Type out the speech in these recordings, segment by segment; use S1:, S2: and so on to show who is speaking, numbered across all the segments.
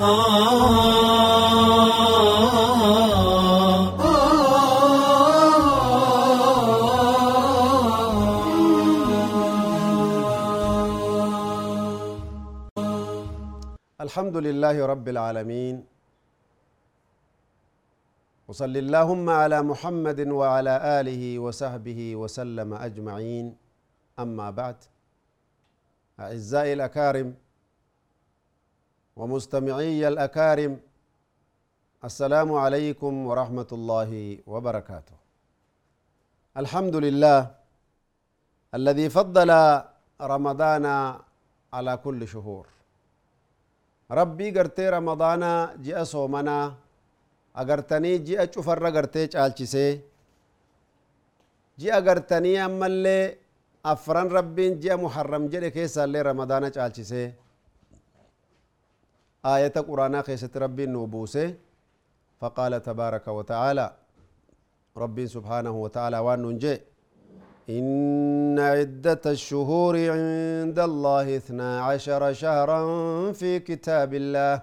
S1: الحمد لله رب العالمين. وصل اللهم على محمد وعلى آله وصحبه وسلم أجمعين. أما بعد أعزائي الأكارم ومستمعي الأكارم السلام عليكم ورحمة الله وبركاته. الحمد لله الذي فضل رمضان على كل شهور. ربي قرتي رمضان جاء صومنا أقرتني جاء شفر قرتي چالچسي. جاء قرتني أما اللي أفران ربي جاء محرم جاء كيسا اللي رمضان چالچسي. آية قرآن خيست ربي نوبوسي فقال تبارك وتعالى ربي سبحانه وتعالى وان ننجي إن عدة الشهور عند الله اثنا عشر شهرا في كتاب الله.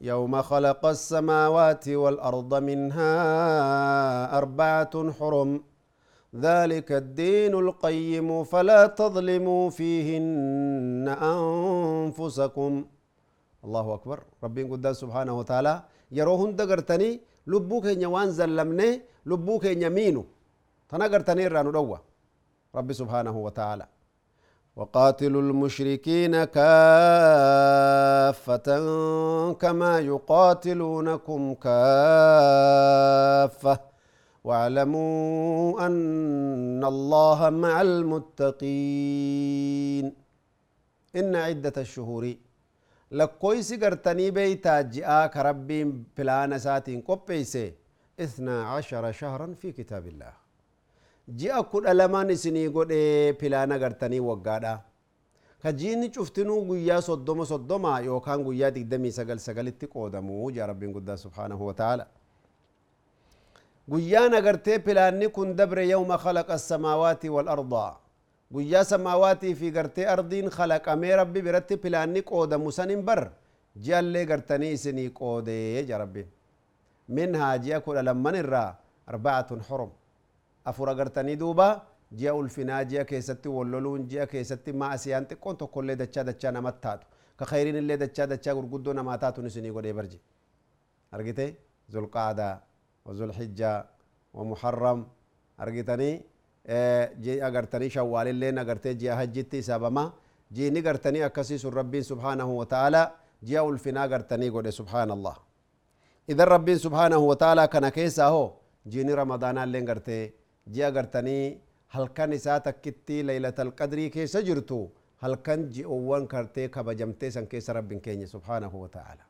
S1: يوم خلق السماوات والأرض منها أربعة حرم. ذلك الدين القيم فلا تظلموا فيهن أنفسكم. الله أكبر ربي قدام سبحانه وتعالى يروهن دقرتني لبوك وان زلمني لبوك يمينو تنقرتني رانو دوّا رب سبحانه وتعالى وقاتلوا المشركين كافة كما يقاتلونكم كافة واعلموا أن الله مع المتقين إن عدة الشهور لكويسي غرتني بيتا جاء كربي بلان ساتين قبيسي اثنا عشر شهرا في كتاب الله جاء كل ألمان سني قد بلان غرتني وقادا كجيني شفتنو قويا صدوما صدوما يو كان قويا دي دمي سغل سغل تقودمو جا ربي قد سبحانه وتعالى قويا نغرتي بلاني كن دبر يوم خلق السماوات والأرض guyyaa samaawaatii fi gartee ardiin khalaqamee rabbi biratti pilaanni qoodamu sanin bar ji'allee gartanii isinii qoodee jaa rabbiin minhaa ji'a kudha lamman irraa arbacatun xurum afur agartanii duuba ji'a ulfinaa ji'a keessatti walloluun ji'a keessatti maasiyaan xiqqoon tokkollee dachaa dachaa namatti taatu ka khayriin illee dachaa dachaa gurguddoo namaa taatun isinii godhee barje argite zulqaadaa wazulxijjaa wamuharram argitanii ji'a agartanii shawwaalilleen agartee ji'a hajjitti isaabama jiini gartanii akkasii sun rabbiin subhaanahu wata'aalaa ji'a ulfinaa gartanii godhe subhaanallah idan rabbiin subhaanahu wata'aalaa kana keessaa hoo jiini ramadaanaalleen gartee ji'a gartanii halkan isaa takkitti laylatal qadrii keessa jirtu halkan ji'oowwan kartee kabajamtee san keessa rabbin keenya subhaanahu wa ta'ala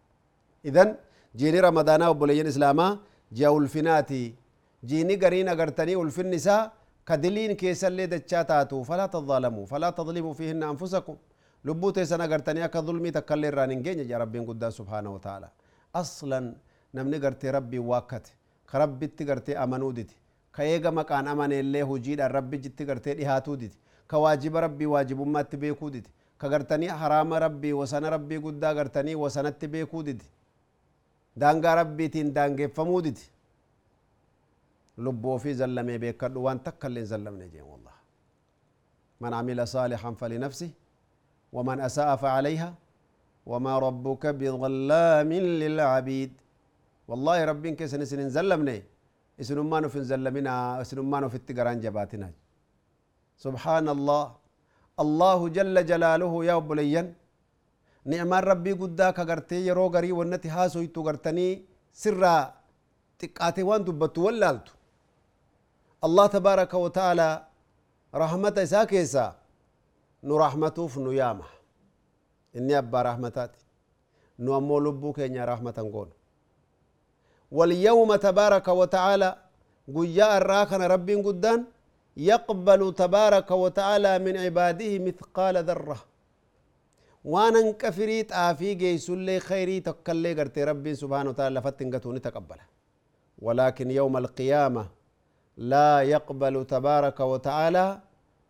S1: idan jiini ramadaanaa obboleeyyan islaamaa ji'a ulfinaati jiini gariin agartanii ulfinni isaa كدلين كيسل لي دچاتاتو فلا تظلموا فلا تظلموا فيهن أنفسكم. لبوت سنه غرتني اك ظلمي تكل رانين يا ربي قد سبحانه وتعالى. أصلا نمني غرتي ربي واكت كربي تغرتي امنودت كايغا مكان امن الله جيد ربي جتي غرتي دي كواجب ربي واجب ما تبي كودت كغرتني حرام ربي وسن ربي قد غرتني وسن تبي كودت دانغا ربي تين دانغ فمودت لبو في زلمة بيكرد وان تكل زلم نجيم والله. من عمل صالحا فلنفسه ومن أساء فعليها وما ربك بظلام للعبيد. والله رب إنك سنسن زلمنا إسن ما في زلمنا إسن ما في التقران جباتنا. سبحان الله الله جل جلاله يا بليا نعم ربي قداك قرتي يرو قري ونتي هاسو يتو قرتني سرا تقاتي وان دبتو ولالتو wa ta'aalaa rahmata isaa keessaa nu rahmatuuf nu yaama inni abbaa rahmataati nu ammoo lubbuu keenya rahmatan goonu واليوم تبارك وتعالى قيا الراكن رب قدان يقبل تبارك وتعالى من عباده مثقال ذرة. وأنا انكفريت آفي جيس اللي خيري تكالي قرتي ربي سبحانه وتعالى فتنقتوني تقبل ولكن يوم القيامة لا يقبل تبارك وتعالى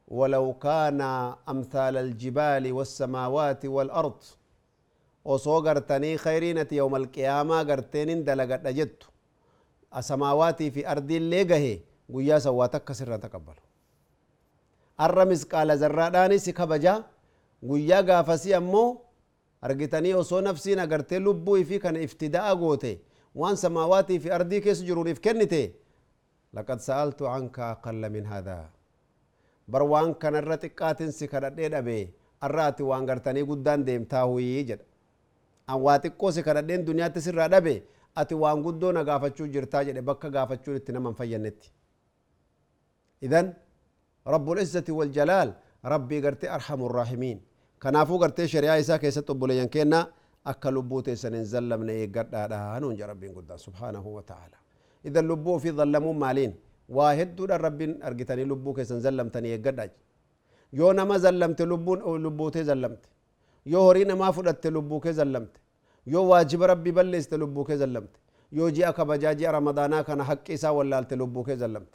S1: ولو كان أمثال الجبال والسماوات والأرض. وصو غرتني خيرينة يوم القيامة غرتين دلغة دجت السماوات في أرض اللي غهي قويا سواتك سرنا تقبل. الرمز قال زراداني سكب جا قويا غافسي أمو أرغتني وصو نفسي نغرتي لبوي في كان افتداء غوتي وان سماواتي في أرضي كيس جرون افكرنتي laqad sa'altu canka aqalla min hadaa bar waan kanarra xiqqaatin si kadhadhee dhabe arra ati waan gartanii guddaan deemtaa huyii jedha an waa xiqqoo si kadhadheen duniyaatti sirraa dhabe ati waan guddoo na gaafachuu jirtaa jedhe bakka gaafachuun itti naman fayyannetti idan rabbul izzati wal jalaal rabbii gartee arhamu raahimiin kanaafuu gartee shari'aa isaa keessatti obboleeyyan keenna akka lubbuu teessan hin zallamne إذا لبوا في ظلموا مالين. واحد دور الرب أرجتني لبوا كيسن زلمتني يقدج. يو نما زلمت لبون أو لبوته زلمت. يو هرين ما فردت لبوك زلمت. يو واجب ربي بلست لبوك زلمت. يو جي أكا بجاجي رمضانا كان حق إسا واللالت لبوك زلمت.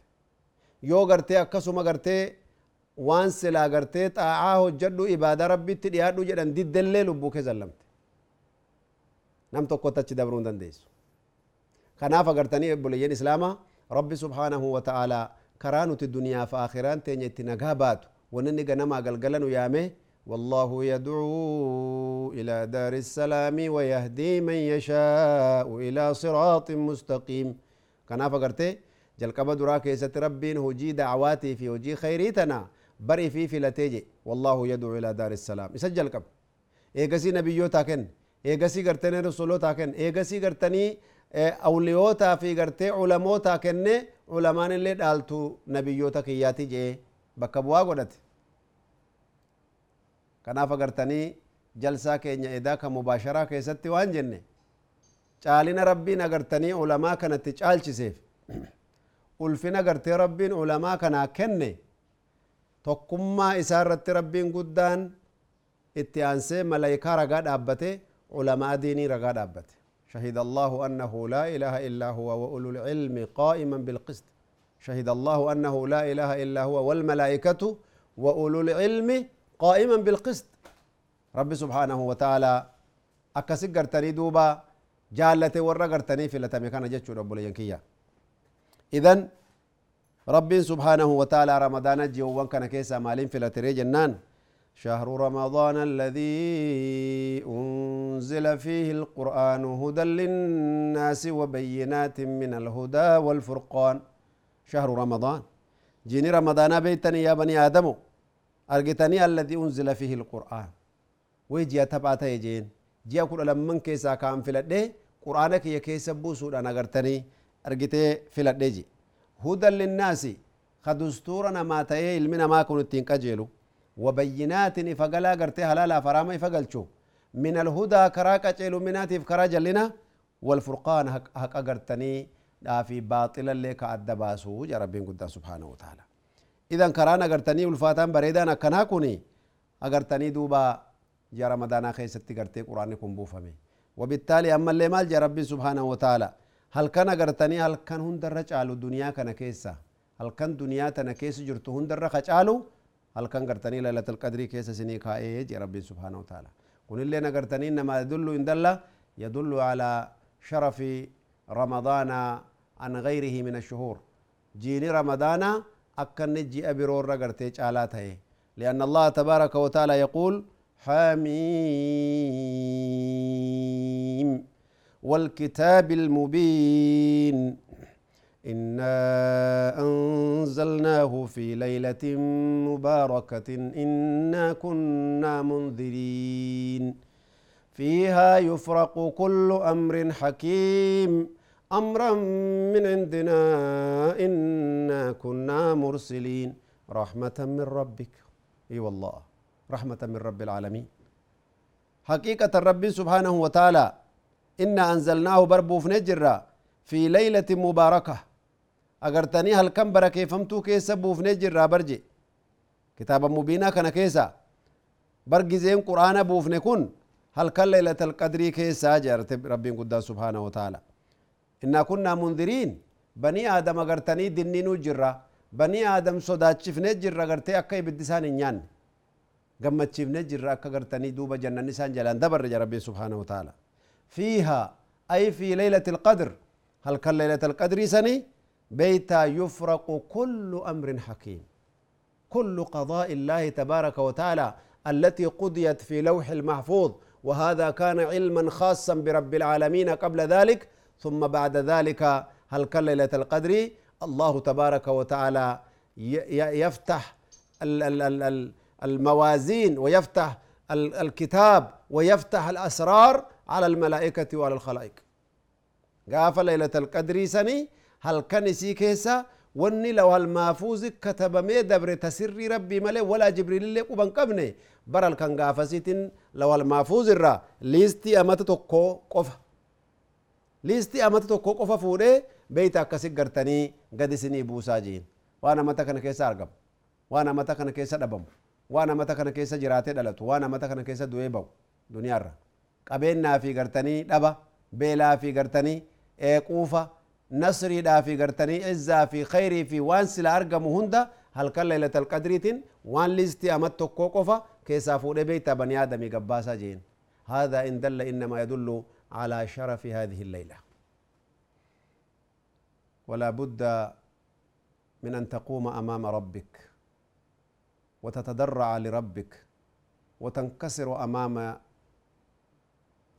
S1: يو غرتي أكا سوما غرتي وان سلا غرتي تاعاه جدو إبادة ربي تريادو جدن دي دلل لبوك زلمت. نم توقو تاتش دبرون kanaaf agartanii obboleeyyan islaamaa rabbi subhaanahu wa ta'aalaa karaa nuti duniyaaf akhiraan teenya itti nagaa baatu wanni inni ganamaa galgala nu yaame والله يدعو إلى دار السلام ويهدي من يشاء إلى صراط مستقيم. كنا فقرتي جل درا كيست ربين هجي دعواتي في هجي خيريتنا بري في فلتيجي والله يدعو إلى دار السلام. يسجل قب إيقسي نبيو تاكن إيقسي قرتني رسولو تاكن إيقسي قرتني Eh, awliyootaa fi gartee ulamootaa kenne ulamaan illee dhaaltu nabiyyoota kiyyaati jee bakka bu'aa godhate. Kanaaf agartanii jalsaa keenya edaa kan mubaasharaa keessatti waan jenne caalina rabbiin agartanii ulamaa kanatti caalchiseef ulfina gartee rabbiin ulamaa kanaa kenne tokkummaa isaa irratti rabbiin guddaan itti aansee malayikaa ragaa dhaabbate ulamaa diinii ragaa dhaabbate. شهد الله أنه لا إله إلا هو وأولو العلم قائما بالقسط. شهد الله أنه لا إله إلا هو والملائكة وأولو العلم قائما بالقسط. رب سبحانه وتعالى أكسك قرتني دوبا جالة ورى قرتني في لتمي. كان جتشو رب لينكيا إذن رب سبحانه وتعالى رمضان جيوان كان كيسا مالين في لتري جنان. شهر رمضان الذي أنزل فيه القرآن هدى للناس وبينات من الهدى والفرقان. شهر رمضان. جيني رمضان بيتني يا بني آدم أرجتني الذي أنزل فيه القرآن. ويجي تبعت يجين جي أقول لما من كيسا كان في الدنيا قرآنك يا كيسا بوسود أنا قرتني أرجتي في الدنيا هدى للناس. خدستورنا ما تيه المنا ما كنت تنكجلو وبينات إفقلا قرتي هلالا فراما إفقلتشو من الهدى كراكا تيلو مناتي فكرا جلنا والفرقان هك في دافي باطلا لك أدباسو يا رب سبحانه وتعالى. إذا كرانا قرتني والفاتان بريدانا كناكوني أقرتني دوبا يا رمضان خي ستي قرتي قرآن كن بوفمي. وبالتالي أما اللي مال يا ربي سبحانه وتعالى. هل كان قرتني هل كان هندر رجعلو دنيا كان كيسا. هل كان دنيا تنكيس جرتو هندر رجعلو halkan gartanii lailatul qadrii keessa isinii kaa'ee jea rabbiin subhaanahu wataala kunilleen agartanii nama yadullu indalla yadullu alaa sharafi ramadaana an gayrihi min ashuhuur jiini ramadaanaa أكن نجي أبي رور رقرتي هي لأن الله تبارك وتعالى يقول حميم والكتاب المبين إنا أنزلناه في ليلة مباركة إنا كنا منذرين فيها يفرق كل أمر حكيم أمرا من عندنا إنا كنا مرسلين رحمة من ربك. إي والله رحمة من رب العالمين. حقيقة الرب سبحانه وتعالى إنا أنزلناه بربو في نجرة في ليلة مباركة. أغرتني هل كم بركة فمتو كيسا بوف نجرة برجي كتابا مبينا كان كيسا برجي زين قرآن بوف نكون هل كان ليلة القدر كيسا جارت ربي قد سبحانه وتعالى إنا كنا منذرين بني آدم أغرتني دنينو جرة بني آدم صداتشفني جرة غرتي أكا يبدسان إنيان gammachiifne jirra akka gartanii duuba jannanni isaan jalaan dabarre ja rabbiin subhaanahu wataala fiiha ay fi leylati alqadr halkan leylata alqadrii sani بيتا يفرق كل أمر حكيم. كل قضاء الله تبارك وتعالى التي قضيت في لوح المحفوظ وهذا كان علما خاصا برب العالمين قبل ذلك. ثم بعد ذلك هل كان ليلة القدر؟ الله تبارك وتعالى يفتح الموازين ويفتح الكتاب ويفتح الأسرار على الملائكة وعلى الخلائق. قاف ليلة القدر سني هل كان سيكيسا وني لو المافوز كتب مي دبر تسري ربي ملي ولا جبريل اللي قبن قبني برال كان قافسيتين لو المافوز الرا ليستي أمت تقو قفا. ليستي أمت تقو قفا فوري بيتا كسي قرتني قد سني بوساجين وأنا متى كان كيسا أرقب وأنا متى كان كيسا دبم. وأنا متى كان كيسا جراتي دلت وأنا متى كان كيسا دويبو. دنيا الرا قبينا في قرتني دبا. بيلا في قرتني. ايقوفا نصر دا في غرتني إزا في خيري في وان سلا أرقى هندا هل كان ليلة القدر تن وان لزتي أمت كوكوفا كيسا فوري بيتا بني آدمي قباسا جين. هذا إن دل إنما يدل على شرف هذه الليلة. ولا بد من أن تقوم أمام ربك وتتدرع لربك وتنكسر أمام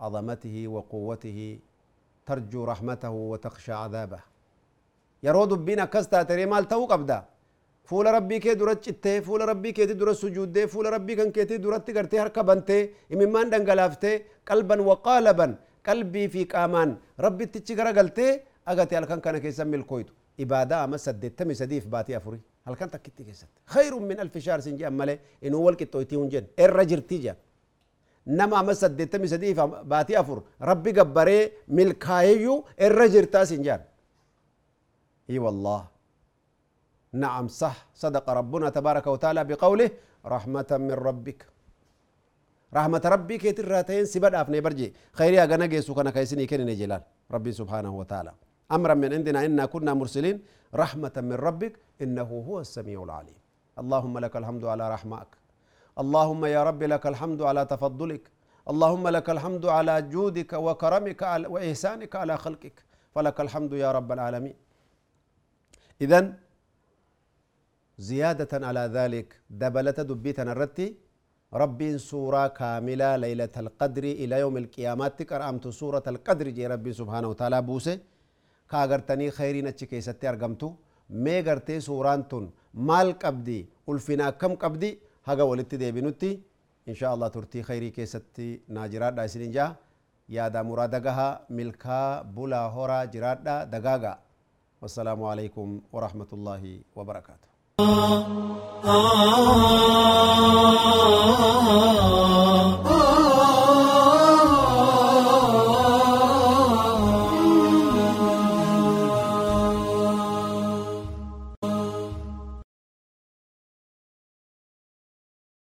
S1: عظمته وقوته ترجو رحمته وتخشى عذابه. يرو دبين كستا تري مال تو قبدا فول ربي كي درت چته فول ربي كي درت سجود دي فول ربي كان كي درت غرتي هركا بنتي. اممان دنگلافته قلبا وقالبا. قلبي في قامان ربي تچي غرا غلتي اغتي الكن كان كي سمي الكويت عباده أما سدتمي سديف باتي أفوري. هل كان تكتي كيست خير من ألف شهر سنجي امله انه ولك تويتي ونجن الرجرتي جا nama ama saddeettamii sadii baatii afur. Rabbi gabbaree milkaayeyyuu irra jirtaas hin اي والله نعم صح صدق ربنا تبارك وتعالى بقوله رحمة من ربك رحمة ربك يتراتين سبد أفني برجي خيري أغنى جيسو كان كيسني كن جلال ربي سبحانه وتعالى أمرا من عندنا إنا كنا مرسلين رحمة من ربك إنه هو السميع العليم اللهم لك الحمد على رحمك اللهم يا رب لك الحمد على تفضلك. اللهم لك الحمد على جودك وكرمك وإحسانك على خلقك. فلك الحمد يا رب العالمين. إذن زيادة على ذلك دبلت دبيتنا الرتي ربي سورة كاملة ليلة القدر إلى يوم القيامات كرامت سورة القدر جي ربي سبحانه وتعالى بوسه. كاغرتني خيرين اتشكي ستي أرقمتو مي غرتي سورانتون. مال قبدي. ألفنا كم قبدي. Haga walitti deebinutti insha allah turtii khayrii keessatti naa jiraadha isinin jaa yaada muraada gaha milkaa bulaa horaa jiraadha dagaaga والسلام عليكم ورحمة الله وبركاته